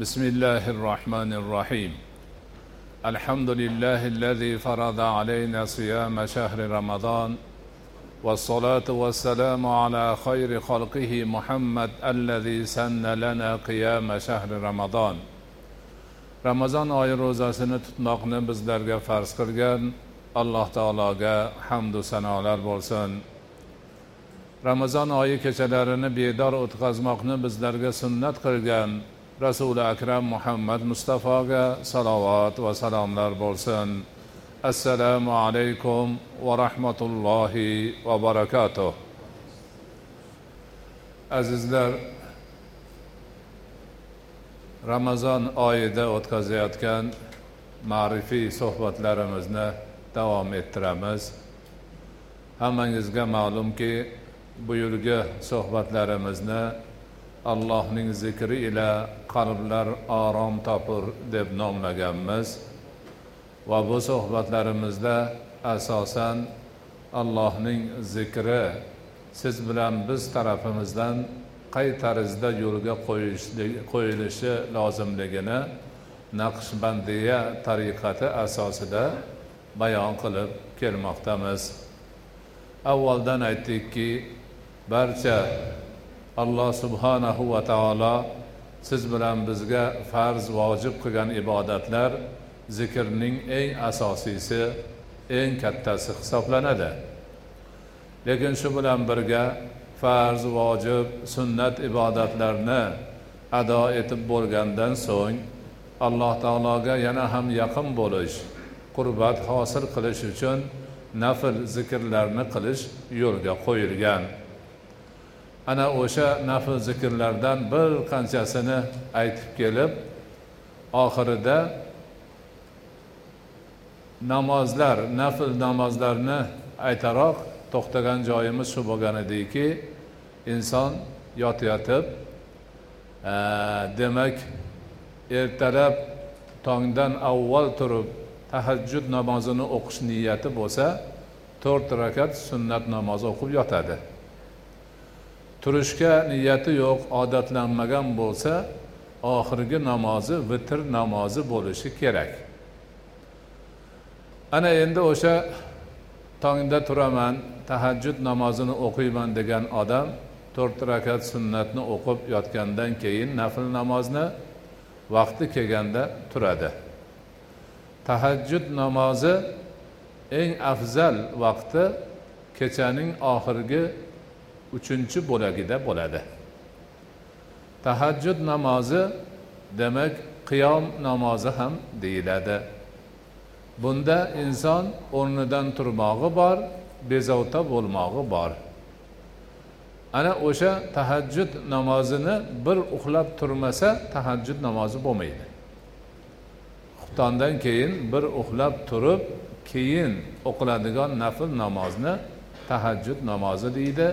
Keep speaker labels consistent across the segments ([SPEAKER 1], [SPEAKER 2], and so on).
[SPEAKER 1] بسم الله الرحمن الرحيم الحمد لله الذي فرض علينا صيام شهر رمضان والصلاة والسلام على خير خلقه محمد الذي سن لنا قيام شهر رمضان رمضان آي روزة سنة تتناقنا بزدرگا فرس قرغن الله تعالى جاء حمد و سنالر بولسن رمضان آي كشدرن بيدار اتقازماقنا بزدرگا سنت قرغن rasuli akram muhammad mustafoga salovat va salomlar bo'lsin. Assalomu alaykum va rahmatullohi va barakatuh. Azizlar ramazon oyida o'tkazayotgan ma'rifiy suhbatlarimizni davom ettiramiz. Hammangizga ma'lumki bu yilgi suhbatlarimizni allohning zikri ila qalblar orom topur deb nomlaganmiz. Va bu suhbatlarimizda asosan allohning zikri siz bilan biz tarafimizdan qay tarzda yo'lga qo'yilishi lozimligini naqshbandiya tariqati asosida bayon qilib kelmoqdamiz. Avvaldan aytdikki barcha alloh subhanahu va taolo siz bilan bizga farz vojib qilgan ibodatlar zikrning eng asosiysi eng kattasi hisoblanadi. Lekin shu bilan birga farz vojib sunnat ibodatlarni ado etib bo'lgandan so'ng alloh taologa yana ham yaqin bo'lish qurbat hosil qilish uchun nafl zikrlarni qilish yo'lga qo'yilgan. Ana o'sha nafl zikrlardan bir qanchasini aytib kelib oxirida namozlar nafl namozlarni aytaroq to'xtagan joyimiz shu bo'lgan ediki inson yotayotib e, demak ertalab tongdan avval turib tahajjud namozini o'qish niyati bo'lsa to'rt rakat sunnat namozi o'qib yotadi. Turishga niyati yo'q odatlanmagan bo'lsa oxirgi namozi vitr namozi bo'lishi kerak. Ana endi o'sha tongda turaman tahajjud namozini o'qiyman degan odam to'rt rakat sunnatni o'qib yotgandan keyin nafl namozni vaqti kelganda turadi. Tahajjud namozi eng afzal vaqti kechaning oxirgi uchinchi bo'lagida bo'ladi. Tahajjud namozi demak qiyom namozi ham deyiladi. Bunda inson o'rnidan turmog'i bor bezovta bo'lmog'i bor. Ana o'sha tahajjud namozini bir uxlab turmasa tahajjud namozi bo'lmaydi. Xuftondan keyin bir uxlab turib keyin o'qiladigan nafl namozni tahajjud namozi deydi.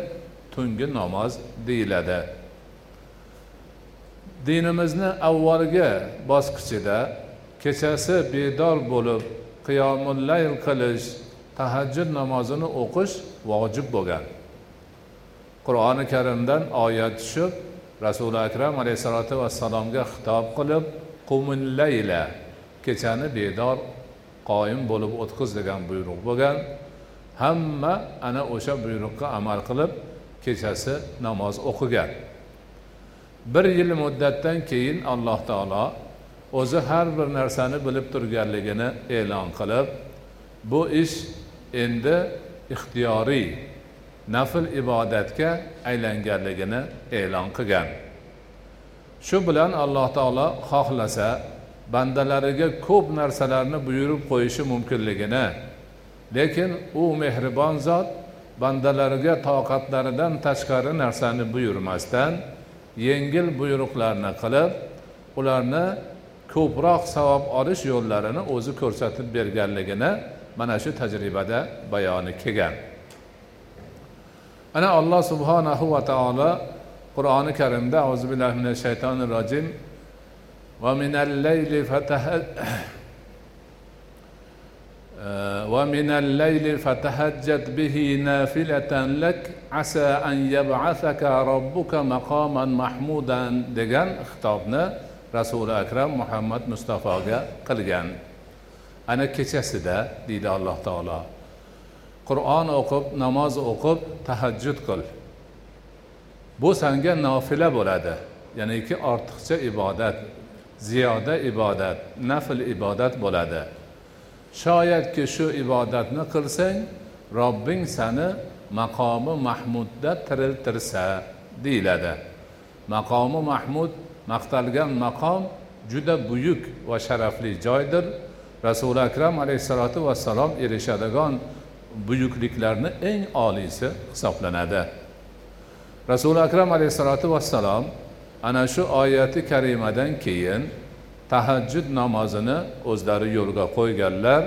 [SPEAKER 1] Tungi namoz deyiladi. Dinimizni avvalgi bosqichida kechasi bedor bo'lib qiyomullayl qilish tahajjud namozini o'qish vojib bo'lgan. Qur'oni karimdan oyat tushib rasuli akram alayhissalotu vassalomga xitob qilib qumillayla kechani bedor qoyim bo'lib o'tqiz degan buyruq bo'lgan. Hamma ana o'sha buyruqqa amal qilib kechasi namoz o'qigan. Bir yil muddatdan keyin alloh taolo o'zi har bir narsani bilib turganligini e'lon qilib bu ish endi ixtiyoriy nafl ibodatga aylanganligini e'lon qilgan. Shu bilan alloh taolo xohlasa bandalariga ko'p narsalarni buyurib qo'yishi mumkinligini lekin u mehribon zot bandalariga toqatlaridan tashqari narsani buyurmasdan yengil buyruqlarni qilib ularni ko'proq savob olish yo'llarini o'zi ko'rsatib berganligini mana shu tajribada bayoni kelgan. Ana alloh subhanahu va taolo qur'oni karimda auzu billahi minash shaytonir rojim. Va minal layli ومن الليل فتهجد به نافلة لك عسى أن يبعثك ربك مقاما محمودا degan xitobni rasuli akram muhammad mustafoga qilgan ana kechasida deydi alloh taolo qur'on o'qib namoz o'qib tahajjud qil bu sanga nofila bo'ladi ya'niki ortiqcha ibodat ziyoda ibodat nafl ibodat bo'ladi Shoyatki shu ibodatni qilsang robbing sani maqomi mahmudda tiriltirsa deyiladi. Maqomi mahmud maqtalgan maqom juda buyuk va sharafli joydir. Rasuli akram alayhissalotu vassalom erishadigan buyukliklarni eng oliysi hisoblanadi. Rasuli akram alayhissalotu vassalom ana shu oyati karimadan keyin tahajjud namozini o'zlari yo'lga qo'yganlar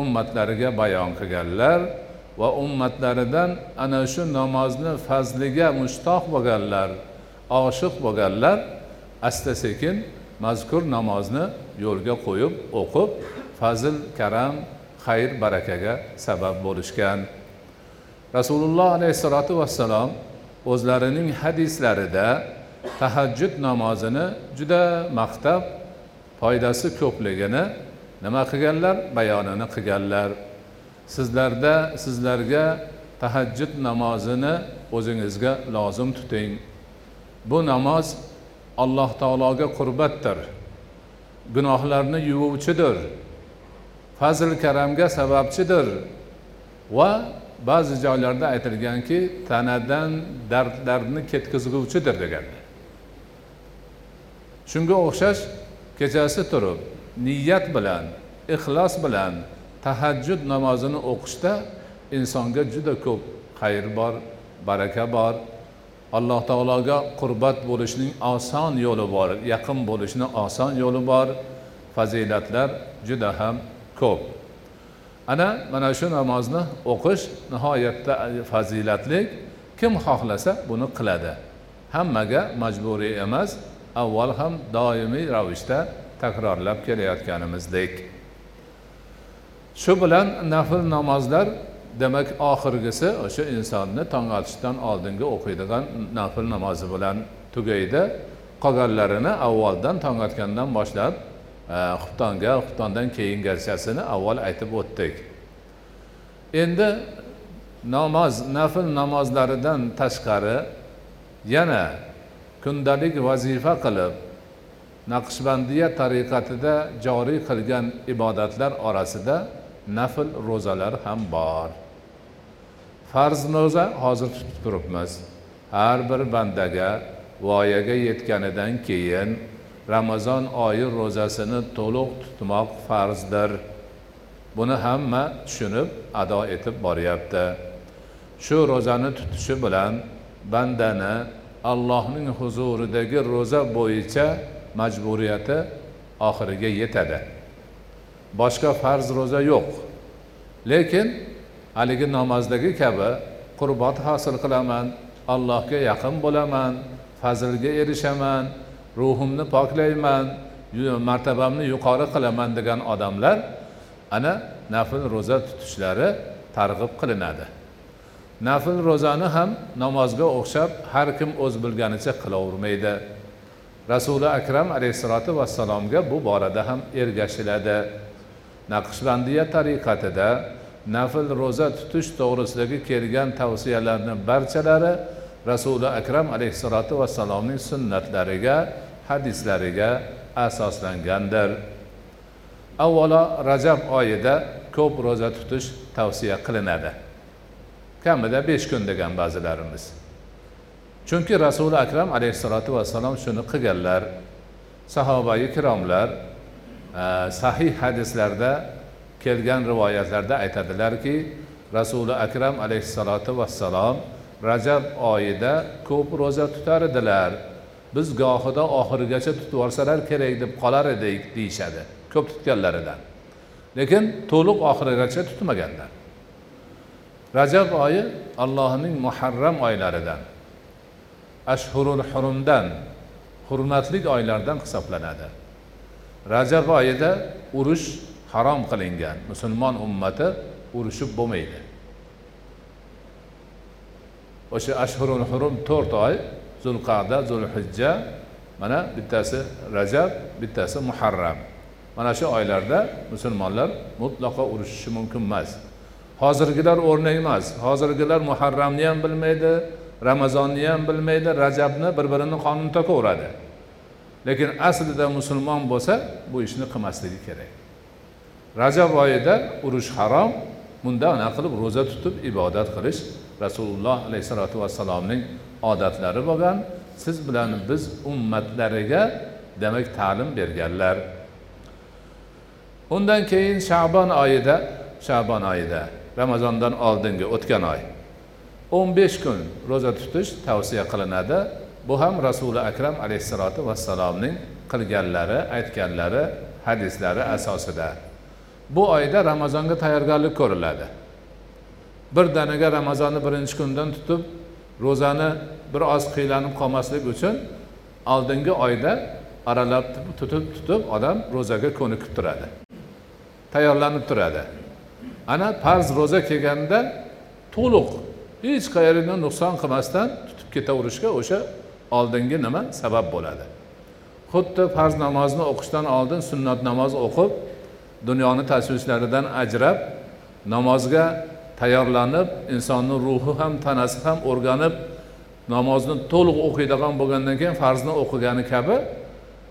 [SPEAKER 1] ummatlariga bayon qilganlar va ummatlaridan ana shu namozni fazliga mushtoq bo'lganlar oshiq bo'lganlar asta sekin mazkur namozni yo'lga qo'yib o'qib fazil karam xayr barakaga sabab bo'lishgan. Rasululloh alayhissalotu vassalom o'zlarining hadislarida tahajjud namozini juda maqtab foydasi ko'pligini nima qilganlar? Bayonini qilganlar. Sizlarda sizlarga tahajjud namozini o'zingizga lozim tuting. Bu namoz alloh taologa qurbatdir. Gunohlarni yuvuvchidir. Fazl karamga sababchidir. Va ba'zi joylarda aytilganki tanadan dardlarni ketkazguvchidir deganlar shunga o'xshash kechasi turib niyat bilan ixlos bilan tahajjud namozini o'qishda insonga juda ko'p xayr bor baraka bor. Alloh taologa qurbat bo'lishning oson yo'li bor yaqin bo'lishni oson yo'li bor. Fazilatlar juda ham ko'p. Ana mana shu namozni o'qish nihoyatda fazilatli kim xohlasa buni qiladi. Hammaga majburiy emas. Avval ham doimiy ravishda takrorlab kelayotganimizdek. Shu bilan nafl namozlar demak oxirgisi o'sha insonni tong otishdan oldingi o'qiydigan nafl namozi bilan tugaydi. Qolganlarini avvaldan tong otgandan boshlab e, xuftonga xuftondan keyingarchasini avval aytib o'tdik. Endi namoz nafl namozlaridan tashqari yana kundalik vazifa qilib naqshbandiya tariqatida joriy qilgan ibodatlar orasida nafl ro'zalar ham bor. Farz ro'za hozir tutib turibmiz. Har bir bandaga voyaga yetganidan keyin ramazon oyi ro'zasini to'liq tutmoq farzdir. Buni hamma tushunib ado etib boryapti. Shu ro'zani tutishi bilan bandani allohning huzuridagi ro'za bo'yicha majburiyati oxiriga yetadi. Boshqa farz ro'za yo'q. Lekin haligi namozdagi kabi qurbot hosil qilaman allohga yaqin bo'laman fazlga erishaman ruhimni poklayman martabamni yuqori qilaman degan odamlar ana nafl ro'za tutishlari targ'ib qilinadi. Nafl ro'zani ham namozga o'xshab har kim o'z bilganicha qilavermaydi. Rasuli akram alayhissalotu vassalomga bu borada ham ergashiladi. Naqshbandiya tariqatida nafl ro'za tutish to'g'risidagi kelgan tavsiyalarni barchalari rasuli akram alayhissalotu vassalomning sunnatlariga hadislariga asoslangandir. Avvalo rajab oyida ko'p ro'za tutish tavsiya qilinadi. Kamida besh kun degan ba'zilarimiz. Chunki rasuli akram alayhissalotu vassalom shuni qilganlar sahobai ikromlar e, sahih hadislarda kelgan rivoyatlarda aytadilarki rasuli akram alayhissalotu vassalom rajab oyida ko'p ro'za tutar edilar. Biz gohida oxirigacha tutib yuborsalar kerak deb qolar edik deyishadi. Ko'p tutganlaridan. Lekin to'liq oxirigacha tutmaganlar. Rajab oyi allohning muharram oylaridan ashhurul hurumdan hurmatli oylardan hisoblanadi. Rajab oyida urush harom qilingan musulmon ummati urushib bo'lmaydi. O'sha ashhurul hurum to'rt oy zulqada zulhijja mana bittasi rajab bittasi muharram. Mana shu oylarda musulmonlar mutlaqo urushishi mumkin emas. Hozirgilar o'rnak emas. Hozirgilar muharramni ham bilmaydi ramazonni ham bilmaydi rajabni bir birini qonini tokaveradi. Lekin aslida musulmon bo'lsa bu ishni qilmasligi kerak. Rajab oyida urush harom bunda anaqa qilib ro'za tutib ibodat qilish rasululloh alayhissalotu vassalomning odatlari bo'lgan. Siz bilan biz ummatlariga demak ta'lim berganlar. Undan keyin shabon oyida shabon oyida ramazondan oldingi o'tgan oy. O'n besh kun ro'za tutish tavsiya qilinadi. Bu ham rasuli akram alayhissalotu vassalomning qilganlari aytganlari hadislari asosida. Bu oyda ramazonga tayyorgarlik ko'riladi. Bir danaga ramazonni birinchi kundan tutib ro'zani bir oz qiylanib qolmaslik uchun oldingi oyda aralab tutib tutib odam ro'zaga ko'nikib turadi. Tayyorlanib turadi. Ana farz ro'za kelganda to'liq hech qayeridan nuqson qilmasdan tutib ketaverishga o'sha oldingi nima sabab bo'ladi. Xuddi farz namozni o'qishdan oldin sunnat namoz o'qib dunyoni tashvishlaridan ajrab namozga tayyorlanib insonni ruhi ham tanasi ham o'rganib namozni to'liq o'qiydigan bo'lgandan keyin farzni o'qigani kabi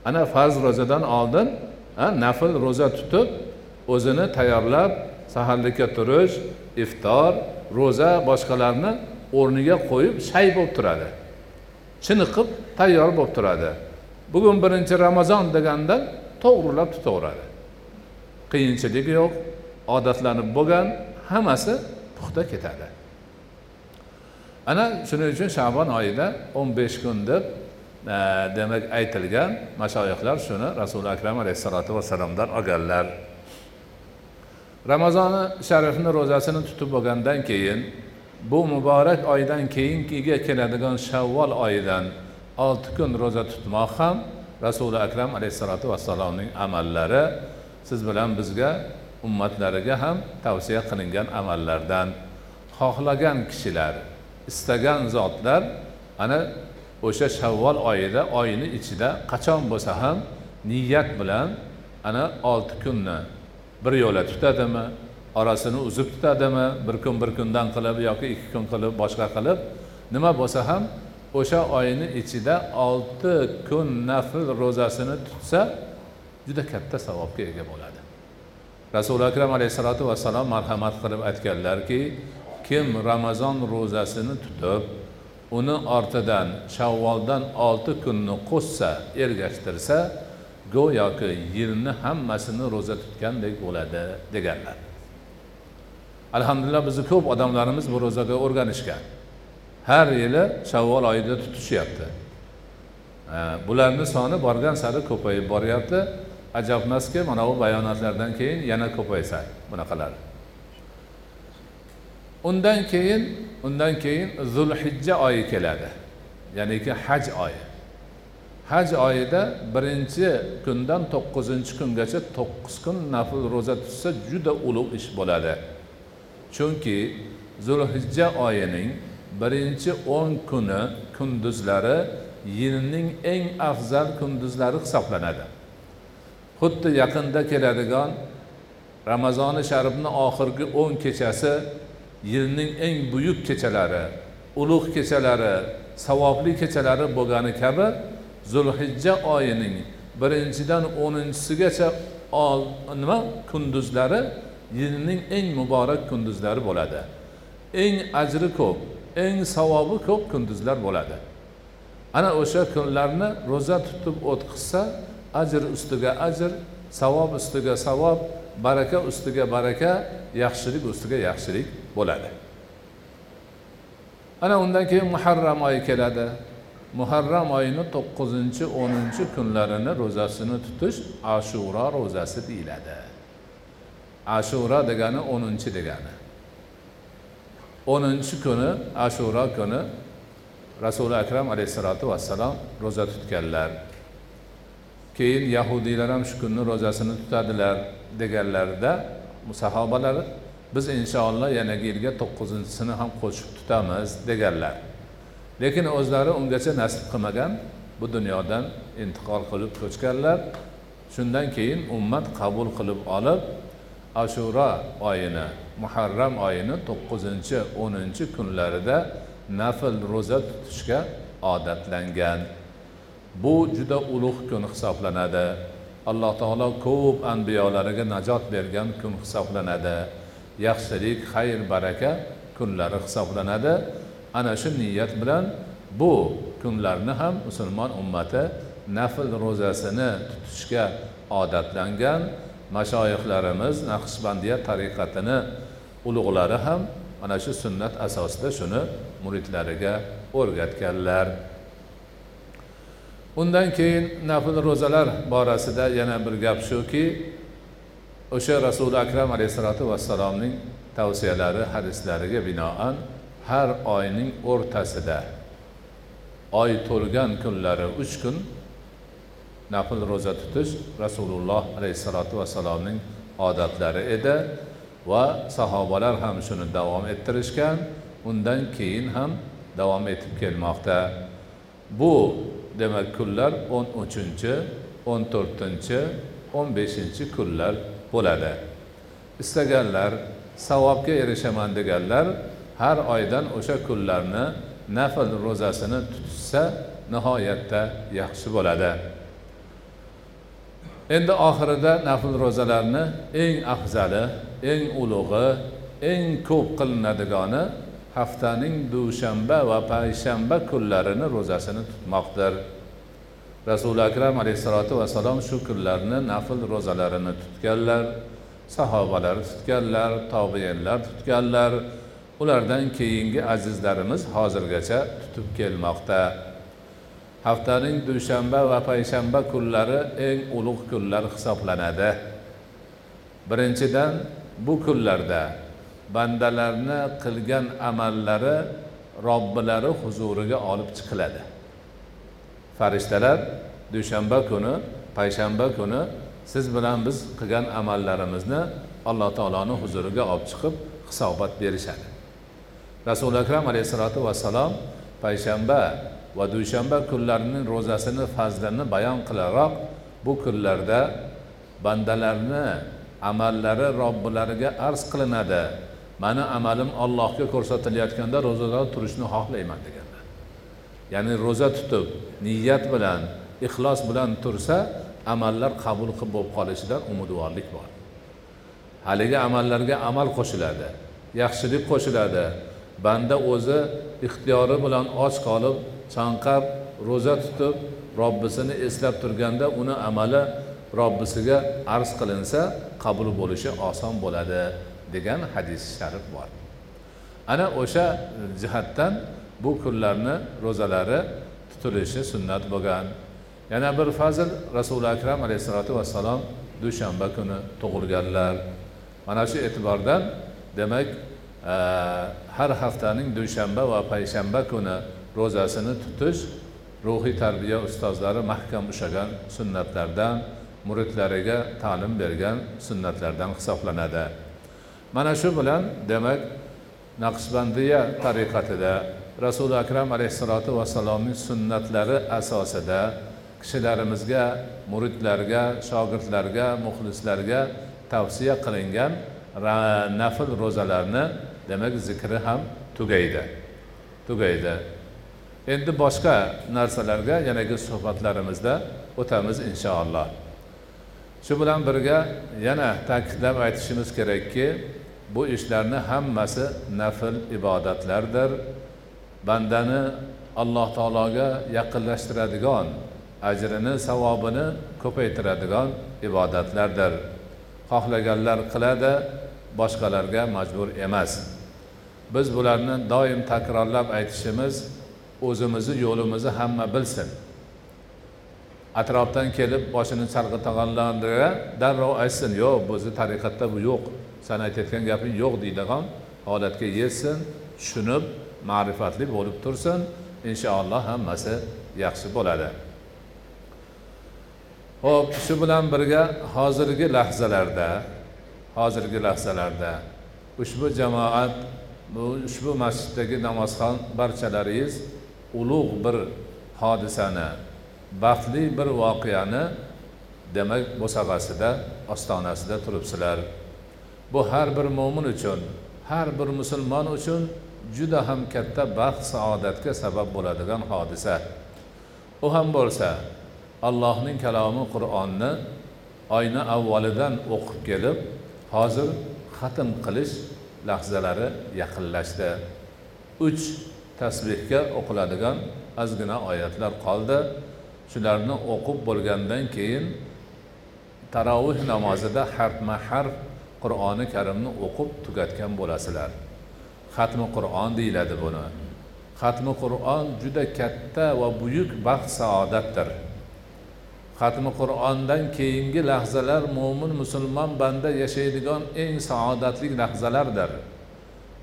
[SPEAKER 1] ana farz ro'zadan oldin nafl ro'za tutib o'zini tayyorlab saharlikka turish iftor ro'za boshqalarni o'rniga qo'yib shay bo'lib turadi. Chiniqib tayyor bo'lib turadi. Bugun birinchi ramazon deganda to'g'rilab tutaveradi. Qiyinchilik yo'q odatlanib bo'lgan hammasi puxta ketadi. Ana shuning uchun shabon oyida o'n besh kun deb e, demak aytilgan mashoyihlar shuni rasuli akram alayhissalotu vassalomdan olganlar. Ramazoni sharifni ro'zasini tutib bo'lgandan keyin bu muborak oydan keyingiga keladigan shavvol oyidan olti kun ro'za tutmoq ham rasuli akram alayhissalotu vassalomning amallari siz bilan bizga ummatlariga ham tavsiya qilingan amallardan. Xohlagan kishilar istagan zotlar ana o'sha shavvol oyida oyni ichida qachon bo'lsa ham niyat bilan ana olti kunni bir yo'la tutadimi orasini uzib tutadimi bir kun bir kundan qilib yoki ikki kun qilib boshqa qilib nima bo'lsa ham o'sha oyni ichida olti kun nafl ro'zasini tutsa juda katta savobga ega bo'ladi. Rasuli akram alayhissalotu vassalom marhamat qilib aytganlarki kim ramazon ro'zasini tutib uni ortidan shavvoldan olti kunni qo'shsa ergashtirsa go'yoki yilni hammasini ro'za tutgandek bo'ladi deganlar. Alhamdulillah bizni ko'p odamlarimiz bu ro'zaga o'rganishgan. Har yili shavvol oyida tutishyapti. Bularni soni borgan sari ko'payib boryapti. Ajabmaski mana bu bayonotlardan keyin yana ko'paysa bunaqalar. Undan keyin undan keyin zulhijja oyi keladi. Ya'niki haj oyi. Haj oyida birinchi kundan to'qqizinchi kungacha to'qqiz kun nafl ro'za tutsa juda ulug' ish bo'ladi. Chunki zulhijja oyining birinchi o'n kuni kunduzlari yilning eng afzal kunduzlari hisoblanadi. Xuddi yaqinda keladigan ramazoni sharifni oxirgi o'n kechasi yilning eng buyuk kechalari ulug' kechalari savobli kechalari bo'lgani kabi zulhijja oyining birinchidan o'ninchisigacha nima kunduzlari yilning eng muborak kunduzlari bo'ladi. Eng ajri ko'p eng savobi ko'p kunduzlar bo'ladi. Ana o'sha kunlarni ro'za tutib o'tkazsa ajr ustiga ajr savob ustiga savob baraka ustiga baraka yaxshilik ustiga yaxshilik bo'ladi. Ana undan keyin muharram oyi keladi. Muharram oyini to'qqizinchi o'ninchi kunlarini ro'zasini tutish ashuro ro'zasi deyiladi. Ashura degani o'ninchi degani. O'ninchi kuni ashuro kuni rasuli akram alayhissalotu vassalom ro'za tutganlar. Keyin yahudiylar ham shu kunni ro'zasini tutadilar deganlarida sahobalar biz inshaalloh yanagi yilga to'qqizinchisini ham qo'shib tutamiz deganlar. Lekin o'zlari ungacha nasib qilmagan bu dunyodan intiqol qilib ko'chganlar. Shundan keyin ummat qabul qilib olib ashura oyini muharram oyini to'qqizinchi o'ninchi kunlarida nafl ro'za tutishga odatlangan. Bu juda ulug' kun hisoblanadi. Alloh taolo ko'p anbiyolariga najot bergan kun hisoblanadi. Yaxshilik xayr baraka kunlari hisoblanadi. Ana shu niyat bilan bu kunlarni ham musulmon ummati nafl ro'zasini tutishga odatlangan mashoyihlarimiz naqshbandiya tariqatini ulug'lari ham mana shu sunnat asosida shuni muridlariga o'rgatganlar. Undan keyin nafl ro'zalar borasida yana bir gap shuki o'sha rasuli akram alayhissalotu vassalomning tavsiyalari hadislariga binoan har oyning o'rtasida. Oy to'lgan kunlari uch kun nafl ro'za tutish rasululloh alayhissalotu vassalomning odatlari edi va sahobalar ham shuni davom ettirishgan undan keyin ham davom etib kelmoqda. Bu demak kunlar o'n uchinchi o'n to'rtinchi o'n beshinchi kunlar bo'ladi. Istaganlar savobga erishaman deganlar har oydan o'sha kunlarni nafl ro'zasini tutishsa nihoyatda yaxshi bo'ladi. Endi oxirida nafl ro'zalarni eng afzali eng ulug'i eng ko'p qilinadigani haftaning dushanba va payshanba kunlarini ro'zasini tutmoqdir. Rasuli akram alayhissalotu vassalom shu kunlarni nafl ro'zalarini tutganlar sahobalar tutganlar tobeinlar tutganlar ulardan keyingi azizlarimiz hozirgacha tutib kelmoqda. Haftaning dushanba va payshanba kunlari eng ulug' kunlar hisoblanadi. Birinchidan bu kunlarda bandalarni qilgan amallari robbilari huzuriga olib chiqiladi. Farishtalar dushanba kuni payshanba kuni siz bilan biz qilgan amallarimizni alloh taoloni huzuriga olib chiqib hisobot berishadi. Rasuli akram alayhissalotu vassalom payshanba va dushanba kunlarining ro'zasini fazlini bayon qilaroq. Bu kunlarda bandalarni amallari robbilariga arz qilinadi. Mani amalim ollohga ko'rsatilayotganda ro'zada turishni xohlayman deganlar. Ya'ni ro'za tutib niyat bilan ixlos bilan tursa amallar qabul qilib bo'lib qolishidan umidvorlik bor. Haligi amallarga amal qo'shiladi yaxshilik qo'shiladi banda o'zi ixtiyori bilan och qolib chanqab ro'za tutib robbisini eslab turganda uni amali robbisiga arz qilinsa qabul bo'lishi oson bo'ladi degan hadis sharif bor. Ana o'sha jihatdan bu kunlarni ro'zalari tutilishi sunnat bo'lgan. Yana bir fazil rasuli akram alayhissalotu vassalom dushanba kuni tug'ilganlar. Mana shu e'tibordan demak har haftaning dushanba va payshanba kuni ro'zasini tutish ruhiy tarbiya ustozlari mahkam ushlagan sunnatlardan muridlariga ta'lim bergan sunnatlardan hisoblanadi. Mana shu bilan demak naqshbandiya tariqatida rasuli akram alayhissalotu vassalomning sunnatlari asosida kishilarimizga muridlarga shogirdlarga muxlislarga tavsiya qilingan nafl ro'zalarni demak zikri ham tugaydi. Tugaydi. Endi boshqa narsalarga yanagi suhbatlarimizda o'tamiz inshaalloh. Shu bilan birga yana ta'kidlab aytishimiz kerakki bu ishlarni hammasi nafl ibodatlardir. Bandani alloh taologa yaqinlashtiradigan ajrini savobini ko'paytiradigan ibodatlardir. Xohlaganlar qiladi boshqalarga majbur emas. Biz bularni doim takrorlab aytishimiz o'zimizni yo'limizni hamma bilsin. Atrofdan kelib boshini chalg'itganlarga darrov aytsin yo'q bizni tariqatda bu yo'q san aytayotgan gaping yo'q deydigan holatga yetsin tushunib ma'rifatli bo'lib tursin. Inshaalloh hammasi yaxshi bo'ladi. Ho'p shu bilan birga hozirgi lahzalarda hozirgi lahzalarda ushbu jamoat bu ushbu masjiddagi namozxon barchalaringiz ulug' bir hodisani baxtli bir voqeani demak bo'sag'asida ostonasida turibsizlar. Bu har bir mo'min uchun har bir musulmon uchun juda ham katta baxt saodatga sabab bo'ladigan hodisa. U ham bo'lsa allohning kalomi qur'onni oyni avvalidan o'qib kelib hozir xatm qilish lahzalari yaqinlashdi. Uch tasbehga o'qiladigan ozgina oyatlar qoldi. Shularni o'qib bo'lgandan keyin tarovih namozida harfma harf qur'oni karimni o'qib tugatgan bo'lasizlar. Xatmi qur'on deyiladi buni. Xatmi qur'on juda katta va buyuk baxt saodatdir. Xatmi qur'ondan keyingi lahzalar mo'min musulmon banda yashaydigan eng saodatli lahzalardir.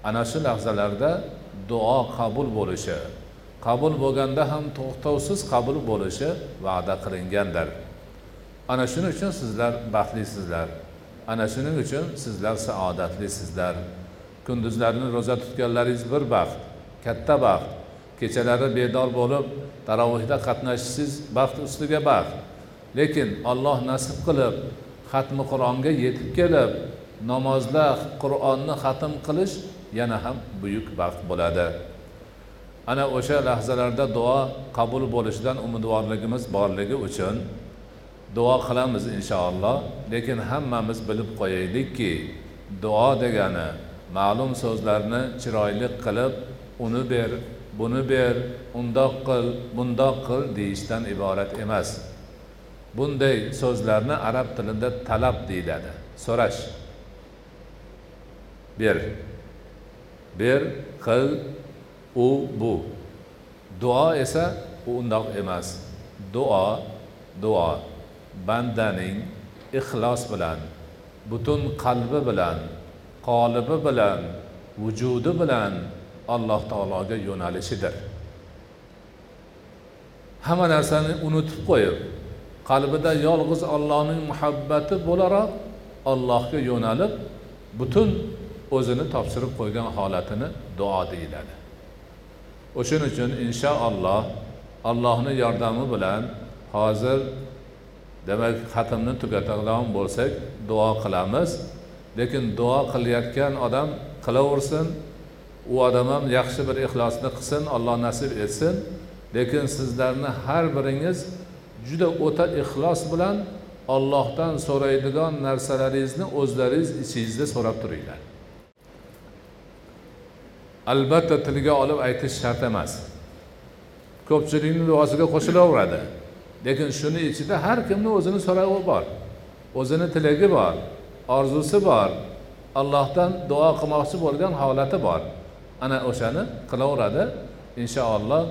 [SPEAKER 1] Ana shu lahzalarda duo qabul bo'lishi qabul bo'lganda ham to'xtovsiz qabul bo'lishi va'da qilingandir. Ana shuning uchun sizlar baxtlisizlar. Ana shuning uchun sizlar saodatlisizlar. Kunduzlarini ro'za tutganlaringiz bir baxt katta baxt. Kechalari bedor bo'lib tarovihda qatnashishingiz baxt ustiga baxt. Lekin olloh nasib qilib xatmi qur'onga yetib kelib namozda qur'onni xatm qilish yana ham buyuk baxt bo'ladi. Ana o'sha lahzalarda duo qabul bo'lishidan umidvorligimiz borligi uchun duo qilamiz inshaalloh. Lekin hammamiz bilib qo'yaylikki duo degani ma'lum so'zlarni chiroyli qilib uni ber buni ber undoq qil bundoq qil deyishdan iborat emas. Bunday so'zlarni arab tilida talab deyiladi. So'rash. Ber ber qil u bu. Duo esa undoq emas. Duo duo. Bandaning ixlos bilan butun qalbi bilan qolibi bilan vujudi bilan alloh taologa yo'nalishidir. Hamma narsani unutib qo'yib qalbida yolg'iz ollohning muhabbati bo'laroq allohga yo'nalib butun o'zini topshirib qo'ygan holatini duo deyiladi. O'shaning uchun inshaalloh allohni yordami bilan hozir demak xatmni tugatadigan bo'lsak duo qilamiz. Lekin duo qilayotgan odam qilaversin u odam ham yaxshi bir ixlosni qilsin alloh nasib etsin. Lekin sizlarni har biringiz juda o'ta ixlos bilan ollohdan so'raydigan narsalaringizni o'zlaringiz ichingizda so'rab turinglar. Albatta tilga olib aytish shart emas. Ko'pchilikni duosiga qo'shilaveradi. Lekin shuni ichida har kimni o'zini so'rovi bor. O'zini tilagi bor orzusi bor allohdan duo qilmoqchi bo'lgan holati bor. Ana o'shani qilaveradi. Inshaalloh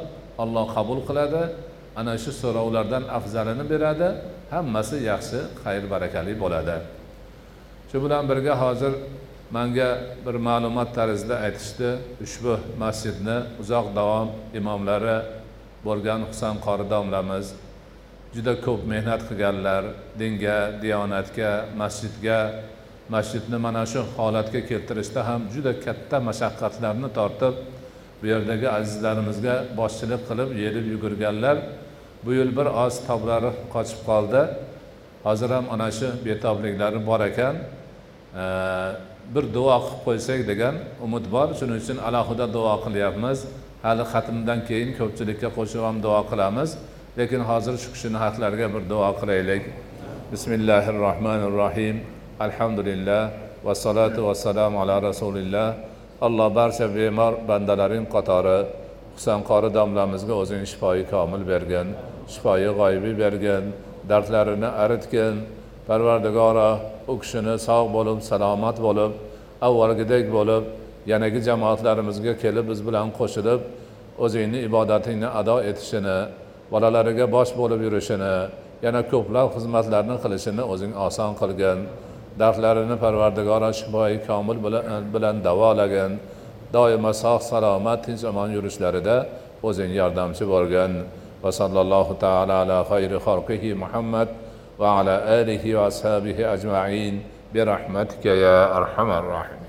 [SPEAKER 1] alloh qabul qiladi. Ana shu so'rovlardan afzalini beradi hammasi yaxshi xayr barakali bo'ladi. Shu bilan birga hozir manga bir ma'lumot tarzida aytishdi. Ushbu masjidni uzoq davom imomlari bo'lgan husan qori domlamiz juda ko'p mehnat qilganlar dinga diyonatga masjidga masjidni mana shu holatga keltirishda ham juda katta mashaqqatlarni tortib bu yerdagi azizlarimizga boshchilik qilib yelib yugurganlar bu yil bir oz toblari qochib qoldi. Hozir ham ana shu betobliklari bor ekan. Bir duo qilib qo'ysak degan umid bor. Shuning uchun alohida duo qilyapmiz. Hali xatmdan keyin ko'pchilikka qo'shib ham duo qilamiz. Lekin hozir shu kishini haqlariga bir duo qilaylik. Bismillahi rohmanir rohim alhamdulillah vassalatu vassalamu ala rasulillah. Alloh barcha bemor bandalaring qatori husan qori domlamizga o'zing shifoyi komil bergin. Shifoyi g'oyibiy bergin dardlarini aritgin. Parvardigoro u kishini sog' bo'lib salomat bo'lib avvalgidek bo'lib yanagi jamoatlarimizga kelib biz bilan qo'shilib o'zingni ibodatingni ado etishini bolalariga bosh bo'lib yurishini yana ko'plab xizmatlarni qilishini o'zing oson qilgin. Dardlarini parvardigoro shifoyi komil bilan davolagin. Doimo sog' salomat tinch omon yurishlarida o'zing yordamchi bo'lgin. وصلى الله تعالى على خير خلقه محمد وعلى آله وأصحابه أجمعين برحمتك يا أرحم الراحمين.